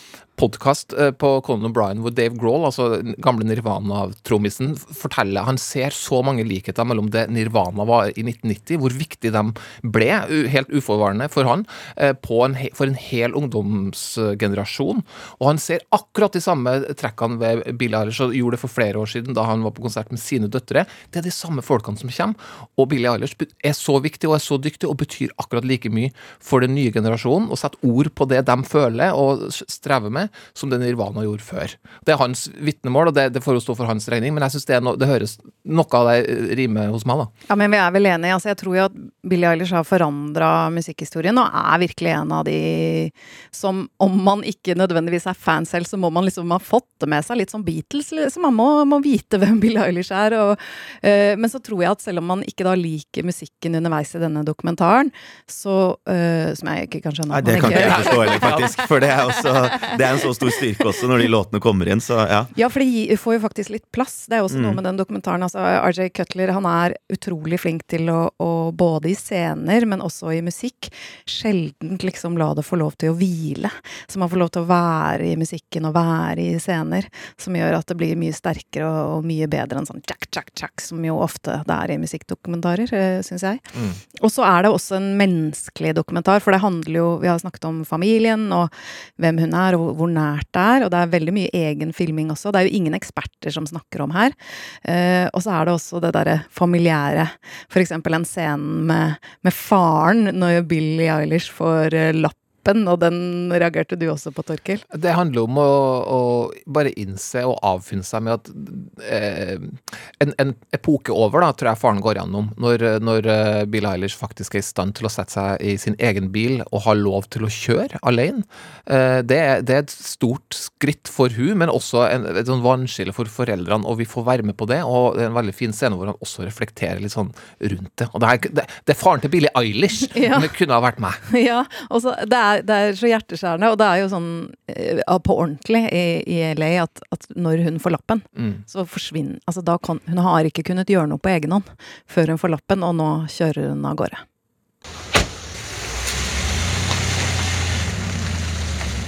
C: podkast på Conan O'Brien hvor Dave Grohl, altså gamle Nirvana-trommisen, forteller Han ser så mange likheter mellom det Nirvana var i 1990, hvor viktig de ble, helt uforvarende for han, eh, en, for en hel ungdomsgenerasjon. Og han ser akkurat de samme trekkene ved Billie Eilish, og gjorde det for flere år siden da han var på konsert med sine døtre. Det er de samme folkene som kommer, og Billie Eilish er så viktig og er så dyktig og betyr akkurat like mye for den nye generasjonen, og setter ord på det de føler og strever med, som det Nirvana gjorde før. Det er hans vitnemål, og det, det får jo stå for hans regning, men jeg syns det, er no, det høres noe av det rime rimer hos meg, da.
B: Ja, men vi er vel enige. Altså, jeg tror jo at Billie Eilish har forandra musikkhistorien, og er virkelig en av de som, om man ikke nødvendigvis er fan selv, så må man liksom ha fått det med seg, litt som Beatles. Liksom. Man må, må vite hvem Billie Eilish er. Og, eh, men så tror jeg at selv om man ikke da liker musikken underveis i denne dokumentaren, så eh, Som jeg ikke kan skjønne
D: Nei, det kan ikke jeg
B: ikke
D: forstå heller, faktisk. For det er, også, det er en så stor styrke også når de låtene kommer inn, så ja.
B: Ja, for får jo faktisk litt plass. Det er også noe
D: Mm.
B: med den dokumentaren. Altså, RJ Cutler han er utrolig flink til å, å både i scener, men også i musikk, sjelden liksom la det få lov til å hvile. Så man får lov til å være i musikken og være i scener, som gjør at det blir mye sterkere og, og mye bedre enn sånn jack, jack, jack, som jo ofte det er i musikkdokumentarer, eh, syns jeg. Og så er det også en menneskelig dokumentar, for det handler jo Vi har snakket om familien og hvem hun er, og hvor nært det er. Og det er veldig mye egen filming også. Det er jo ingen eksperter som snakker om her. Eh, og så er det også det derre familiære. For eksempel en scene med, med faren når Billie Eilish får eh, lappen, og den reagerte du også på, Torkil?
C: Det handler om å, å bare innse og avfinne seg med at eh, en, en epoke over, da, tror jeg faren går gjennom, når, når eh, Bill Eilish faktisk er i stand til å sette seg i sin egen bil og ha lov til å kjøre alene. Eh, det, er, det er et stort skritt for hun, men også en, et sånn vannskille for foreldrene, og vi får være med på det. Og det er en veldig fin scene hvor han også reflekterer litt sånn rundt det. Og det er, det, det er faren til Billie Eilish,
B: Ja.
C: men det kunne ha vært meg.
B: Ja, og så det, er, det er så hjerteskjærende, og det er jo sånn eh, på ordentlig i, i LA at, at når hun får lappen,
C: Mm.
B: så forsvinner Altså da kan Hun har ikke kunnet gjøre noe på egen hånd før hun får lappen, og nå kjører hun av gårde.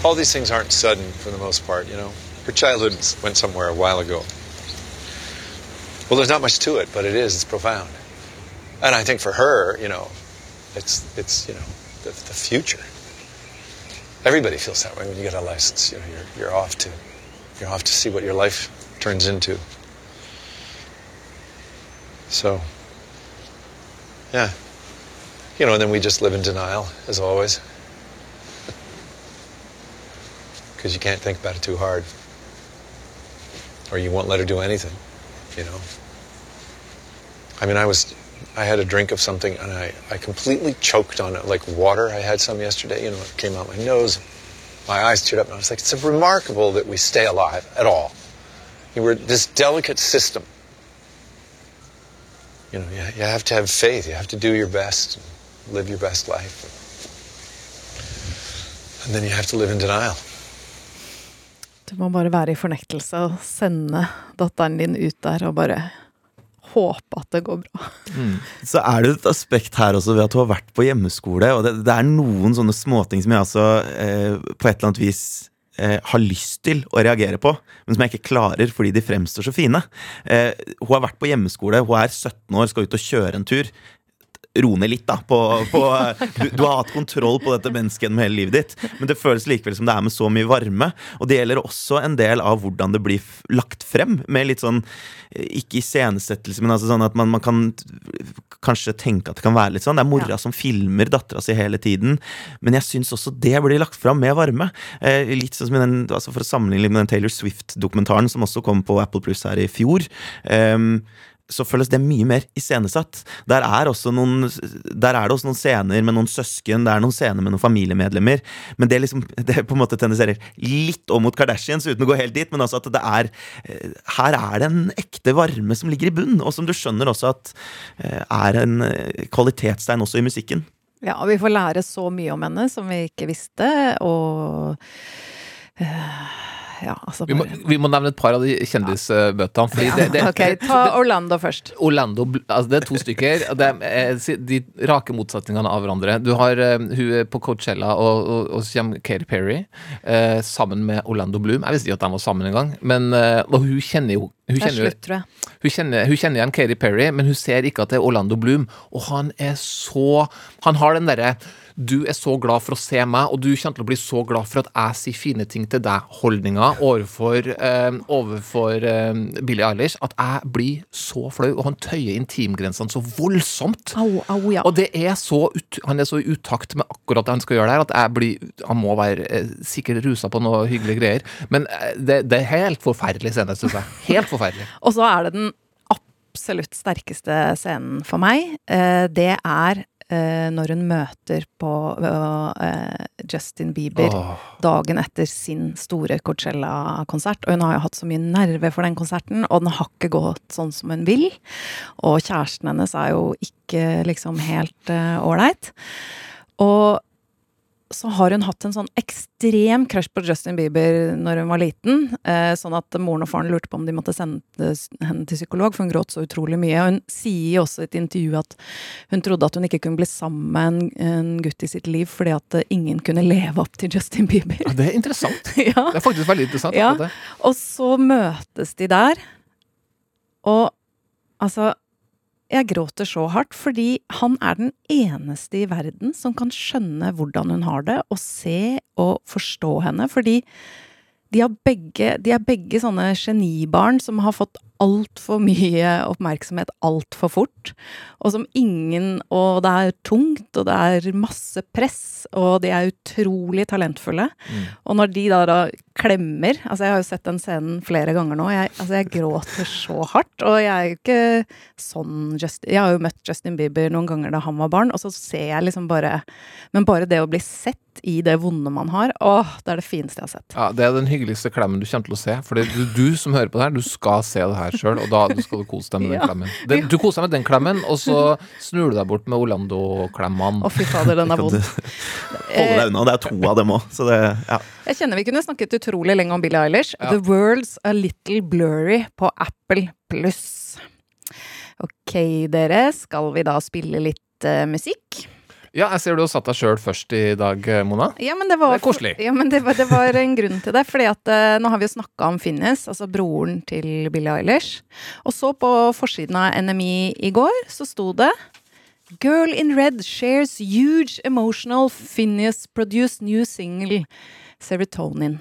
K: all these things aren't sudden for the most part, you know. Her childhood went somewhere a while ago. Well, there's not much to it, but it is. It's profound. And I think for her, you know, it's, it's you know, the, the future. Everybody feels that way when you get a license. You know, you're, you're off to, you're off to see what your life turns into. So, yeah. You know, and then we just live in denial, as always. because you can't think about it too hard. Or you won't let her do anything, you know. I mean, I was, I had a drink of something and I, I completely choked on it, like water. I had some yesterday, you know, it came out my nose. My eyes teared up and I was like, it's remarkable that we stay alive at all. You were this delicate system. You know, you, you have to have faith. You have to do your best, live your best life. And then you have to live in denial.
B: Du må bare være i fornektelse og sende datteren din ut der og bare håpe at det går bra.
D: Så er det et aspekt her også ved at hun har vært på hjemmeskole. Og det, det er noen sånne småting som jeg altså eh, på et eller annet vis eh, har lyst til å reagere på, men som jeg ikke klarer fordi de fremstår så fine. Eh, hun har vært på hjemmeskole, hun er 17 år, skal ut og kjøre en tur. Ro ned litt, da. På, på, du, du har hatt kontroll på dette mennesket gjennom hele livet ditt, men det føles likevel som det er med så mye varme. Og det gjelder også en del av hvordan det blir lagt frem, med litt sånn eh, Ikke iscenesettelse, men altså sånn at man, man kan kanskje tenke at det kan være litt sånn. Det er mora som filmer dattera si hele tiden, men jeg syns også det blir lagt fram med varme. Eh, litt sånn som den, altså For å sammenligne med den Taylor Swift-dokumentaren som også kom på Apple Plus her i fjor. ehm, så føles det mye mer iscenesatt. Der er, noen, der er det også noen scener med noen søsken, det er noen scener med noen familiemedlemmer. Men det, liksom, det på en måte tendenserer litt om mot Kardashians, uten å gå helt dit. Men altså at det er eh, Her er det en ekte varme som ligger i bunn, og som du skjønner også at eh, er en kvalitetsstein kvalitetstegn også i musikken.
B: Ja, og vi får lære så mye om henne som vi ikke visste, og eh, ja, altså
C: Vi må, vi må nevne et par av de kjendisbøtene. Fordi det, det,
B: Ok, ta Orlando først.
C: Orlando, altså det er to stykker. Det er de rake motsetningene av hverandre. Du har eh, hun på Coachella, og, og, og så kommer Katy Perry eh, sammen med Orlando Bloom. Jeg visste ikke at de var sammen engang. Men eh, og hun kjenner jo hun
B: er
C: kjenner,
B: slutt, tror jeg.
C: hun kjenner, hun kjenner igjen Katy Perry, men hun ser ikke at det er Orlando Bloom. Og han er så Han har den derre du er så glad for å se meg, og du kommer til å bli så glad for at jeg sier fine ting til deg-holdninga overfor, eh, overfor eh, Billie Eilish, at jeg blir så flau, og han tøyer intimgrensene så voldsomt.
B: Au, au, ja.
C: Og det er så ut, han er så i utakt med akkurat det han skal gjøre der, at jeg blir Han må være eh, sikkert rusa på noe hyggelige greier. Men eh, det, det er helt forferdelig scene, syns jeg. Helt forferdelig.
B: Og så er det den absolutt sterkeste scenen for meg. Eh, det er når hun møter på eh, Justin Bieber dagen etter sin store Coachella-konsert. Og hun har jo hatt så mye nerve for den konserten, og den har ikke gått sånn som hun vil. Og kjæresten hennes er jo ikke liksom helt ålreit. og så har hun hatt en sånn ekstrem crush på Justin Bieber når hun var liten. Eh, sånn at moren og faren lurte på om de måtte sende henne til psykolog, for hun gråt så utrolig mye. Og hun sier også i et intervju at hun trodde at hun ikke kunne bli sammen med en, gutt i sitt liv fordi at eh, ingen kunne leve opp til Justin Bieber.
C: Ja, det er interessant.
B: ja.
C: Det er faktisk veldig interessant.
B: Ja. Og så møtes de der, og altså Jeg gråter så hardt, fordi han er den eneste i verden som kan skjønne hvordan hun har det, og se og forstå henne, fordi de, begge, de er begge sånne genibarn som har fått altfor mye oppmerksomhet altfor fort, og som ingen Og det er tungt, og det er masse press, og de er utrolig talentfulle. Og når de da, da klemmer Altså, jeg har jo sett den scenen flere ganger nå. Jeg, altså, jeg gråter så hardt. Og jeg er jo ikke sånn Justin Jeg har jo møtt Justin Bieber noen ganger da han var barn, og så ser jeg liksom bare Men bare det å bli sett i det vonde man har, åh, det er det fineste jeg har sett.
C: Ja, Det er den hyggeligste klemmen du kommer til å se. For du, du som hører på det her, du skal se det her sjøl, og da du skal du kose deg med den
B: Ja.
C: klemmen. Den, du koser deg med den klemmen, og så snur du deg bort med Orlando-klemmene.
B: Å, fy fader, den er vond.
D: holde deg unna? Det er to av dem òg, så det ja.
B: Jeg kjenner vi kunne snakket utrolig lenge om Billie Eilish.
C: Ja.
B: The World's A Little Blurry på Apple pluss. Ok, dere. Skal vi da spille litt uh, musikk?
C: Ja, jeg ser du har satt deg sjøl først i dag, Mona.
B: Ja, men det var,
C: Det er koselig.
B: Ja, men det var, det var en grunn til det. Fordi at eh, nå har vi jo snakka om Finnes, altså broren til Billie Eilish. Og så på forsiden av NMI i går, så sto det Girl in Red shares huge emotional Finnes-produced new single Serotonin.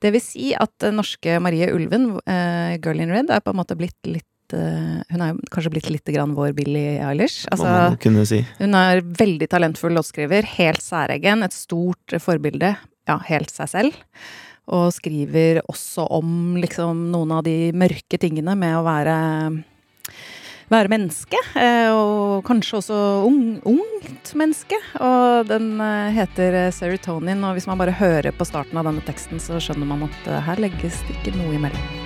B: Det vil si at eh, norske Marie Ulven, uh, Girl in Red, er på en måte blitt litt eh, Hun er kanskje blitt litt grann vår Billie Eilish. Altså,
D: man si.
B: hun er veldig talentfull låtskriver, helt særegen, et stort forbilde. Ja, helt seg selv. Og skriver også om liksom noen av de mørke tingene med å være være menneske, eh, og kanskje også ung, ungt menneske. Og den eh, heter eh, Serotonin, og hvis man bare hører på starten av denne teksten, så skjønner man at eh, her legges det ikke noe imellom.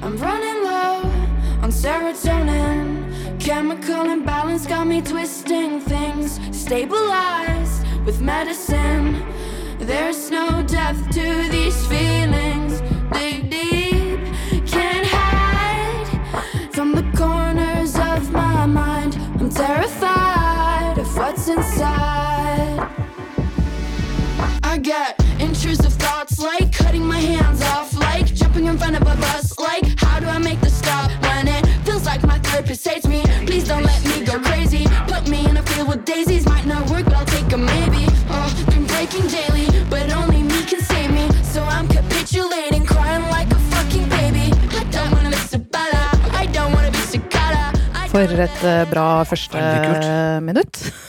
G: I'm running on serotonin. Chemical imbalance got me twisting things. Stabilized with medicine. There's no depth to these feelings. Dig deep, can't hide from the corners of my mind. I'm terrified of what's inside. I get intrusive thoughts like cutting my hands off, like jumping in front of a bus, like how do I make Please don't let me go crazy. Put me in a field with daisies, might not work, but I'll take a maybe. Oh, been breaking daily, but only me can save me. So I'm capitulating, crying like a fucking baby. I don't wanna be Sabata, I don't wanna be Cicada.
B: For et eh, bra første minutt.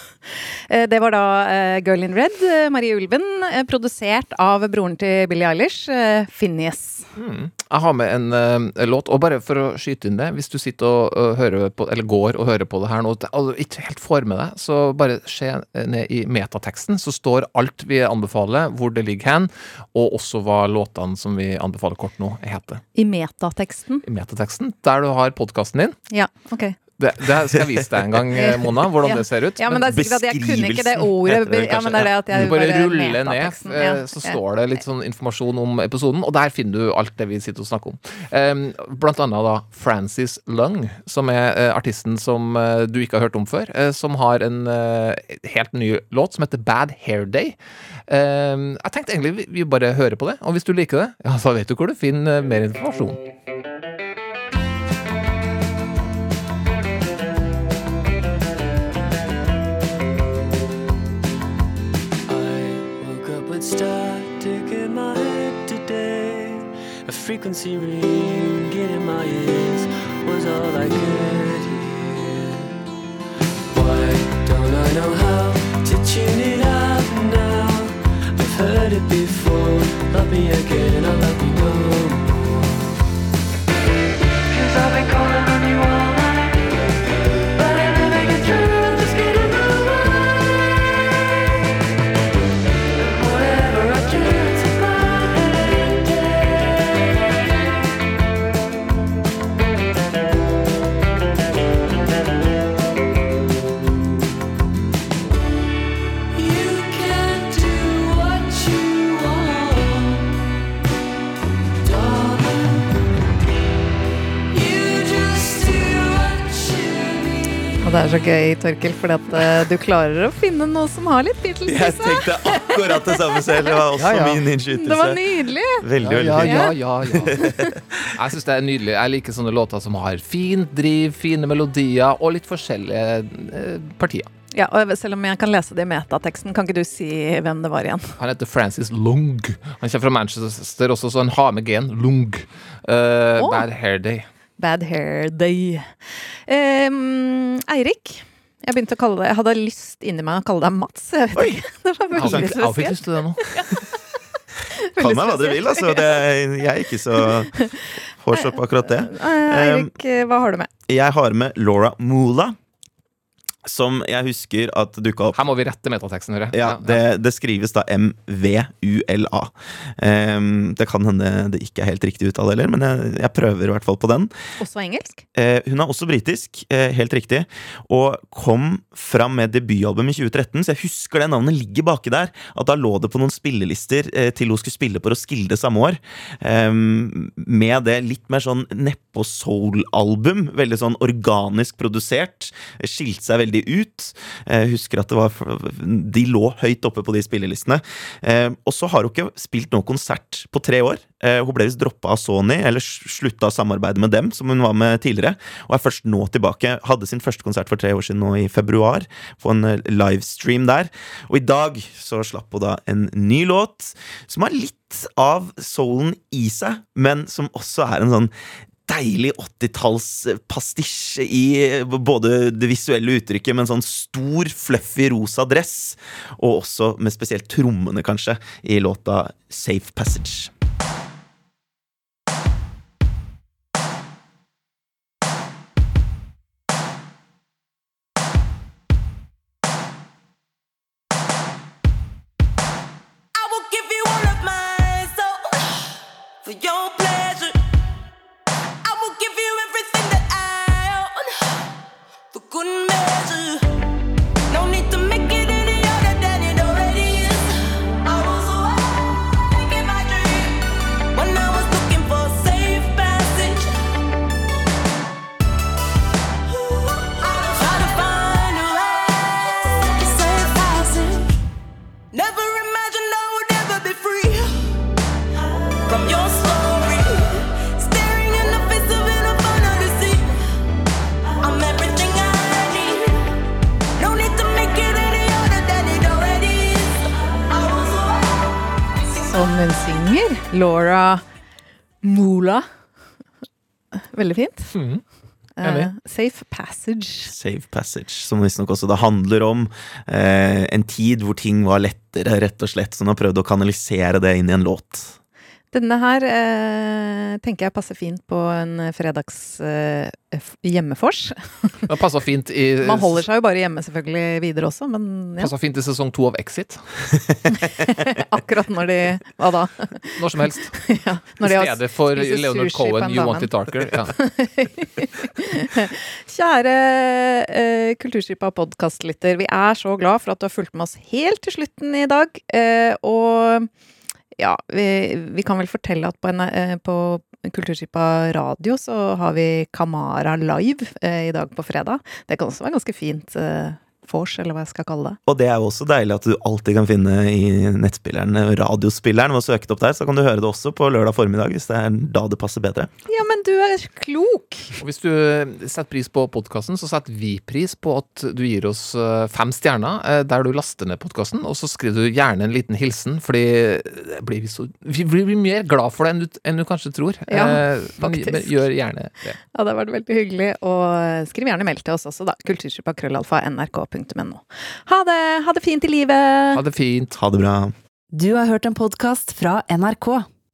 B: Eh, Det var da eh, Girl in Red, eh, Marie Ulven, produsert av broren til Billie Eilish, Finnies. Mm.
C: Jeg har med en uh, låt, og bare for å skyte inn det, hvis du sitter og uh, hører på, eller går og hører på det her nå, og ikke helt får med deg, så bare se ned i metateksten, så står alt vi anbefaler, hvor det ligger hen, og også hva låtene som vi anbefaler kort nå, heter.
B: I metateksten.
C: I metateksten, der du har podkasten din.
B: Ja, ok.
C: Det, det skal jeg vise deg en gang, eh, Mona, hvordan
B: Ja.
C: det ser ut.
B: Ja, men det er sikkert at jeg kunne ikke det ordet.
D: det
B: Ja, men det er det at jeg
C: Du bare
B: bare
C: ruller ned, eh,
B: ja.
C: så står det litt sånn informasjon om episoden, og der finner du alt det vi sitter og snakker om. Um, blant annet da Frances Lung, som er eh, artisten som du ikke har hørt om før, som har en helt ny låt som heter Bad Hair Day. Um, jeg tenkte egentlig vi, vi bare hører på det, og hvis du liker det, ja, så vet du hvor du finner mer informasjon.
L: Frequency ring in my ears was all I could hear. Why don't I know how to tune it out now? I've heard it before. Love me again, I'll love you no. Cause I've been calling
B: Og det er så gøy, Torkel, fordi at eh, du klarer å finne noe som har litt Beatles i
D: Jeg tenkte akkurat det samme selv. Det var også
C: Ja, ja.
D: min
B: Det var nydelig!
D: Veldig,
C: ja,
D: veldig
C: ja, ja, ja. Jeg syns det er nydelig. Jeg liker sånne låter som har fint driv, fine melodier og litt forskjellige eh, partier.
B: Ja, og selv om jeg kan lese det i metateksten, kan ikke du si hvem det var igjen?
C: Han heter Francis Lung. Han kommer fra Manchester også, så han har med G-en. Lung. Uh,
B: oh.
C: Bad Hair Day.
B: Bad Hair Day. Um, Eirik. Jeg begynte å kalle deg, Jeg hadde lyst inni meg å kalle deg Mats. Jeg vet ikke. Det var veldig
C: jeg fikk lyst til det nå.
D: Kall meg hva dere vil, altså. Det, jeg er ikke så på akkurat det.
B: Eh, Eirik, hva har du med?
D: Jeg har med Laura Moola. Som jeg husker at dukka opp
C: Her må vi rette metateksten, hører jeg.
D: Ja, det, det skrives da M-V-U-L-A. Ehm, det kan hende det ikke er helt riktig uttale heller, men jeg, jeg prøver i hvert fall på den.
B: Også engelsk?
D: Uh, hun er også britisk, uh, helt riktig, og kom fram med debutalbum i 2013, så jeg husker det navnet ligger baki der. At da lå det på noen spillelister uh, til hun skulle spille på Roskilde samme år. Um, med det litt mer sånn nedpå soul-album, veldig sånn organisk produsert. Skilte seg veldig ut. Jeg husker at det var De lå høyt oppe på de spillelistene. Eh, og så har hun ikke spilt noen konsert på tre år. Eh, hun ble visst droppa av Sony, eller slutta å samarbeide med dem, som hun var med tidligere. Og er først nå tilbake. Hadde sin første konsert for tre år siden nå i februar, på en eh, livestream der. Og i dag så slapp hun da en ny låt som har litt av soulen i seg, men som også er en sånn deilig 80-tallspastisje i både det visuelle uttrykket, med en sånn stor, fluffy rosa dress, og også med spesielt trommene, kanskje, i låta Safe Passage.
M: Passage,
B: som
D: visstnok også da handler om eh, en tid hvor ting var lettere, rett og slett. Så hun har prøvd å kanalisere det inn i en låt.
B: Denne her eh, tenker jeg passer fint på en fredags eh, hjemmefors.
C: Det passer fint i
B: Man holder seg jo bare hjemme selvfølgelig videre også, men ja.
C: Passer fint i sesong to av Exit.
B: akkurat når de Hva da?
C: Når som helst.
B: ja, når de har
C: stedet for Leonard Cohen, You. Want It Darker. Ja.
B: Kjære eh, Kulturskipa podkastlytter, vi er så glad for at du har fulgt med oss helt til slutten i dag. Eh, og ja, vi, vi kan vel fortelle at på, en, eh, på Kulturskipa radio så har vi Kamara live eh, i dag på fredag. Det kan også være ganske fint eh, vors, eller hva jeg skal kalle det.
D: Og det er jo også deilig at du alltid kan finne i nettspilleren, eh, radiospilleren, ved å søke det opp der. Så kan du høre det også på lørdag formiddag, hvis det er da det passer bedre.
B: Ja, men du er klok!
C: Og hvis du eh, setter pris på podkasten, så setter vi pris på at du gir oss eh, fem stjerner eh, der du laster ned podkasten, og så skriver du gjerne en liten hilsen, fordi det blir vi, så, vi blir mer glad for det enn du, enn du kanskje tror.
B: Ja,
C: Eh, men,
B: faktisk.
C: men gjør gjerne det.
B: Ja, det har vært veldig hyggelig. Og skriv gjerne mail til oss også, da. Kulturskipa krøllalfa nrk.no. Ha det! Ha det fint i livet!
C: Ha det fint.
D: Ha det bra.
A: Du har hørt en podkast fra NRK.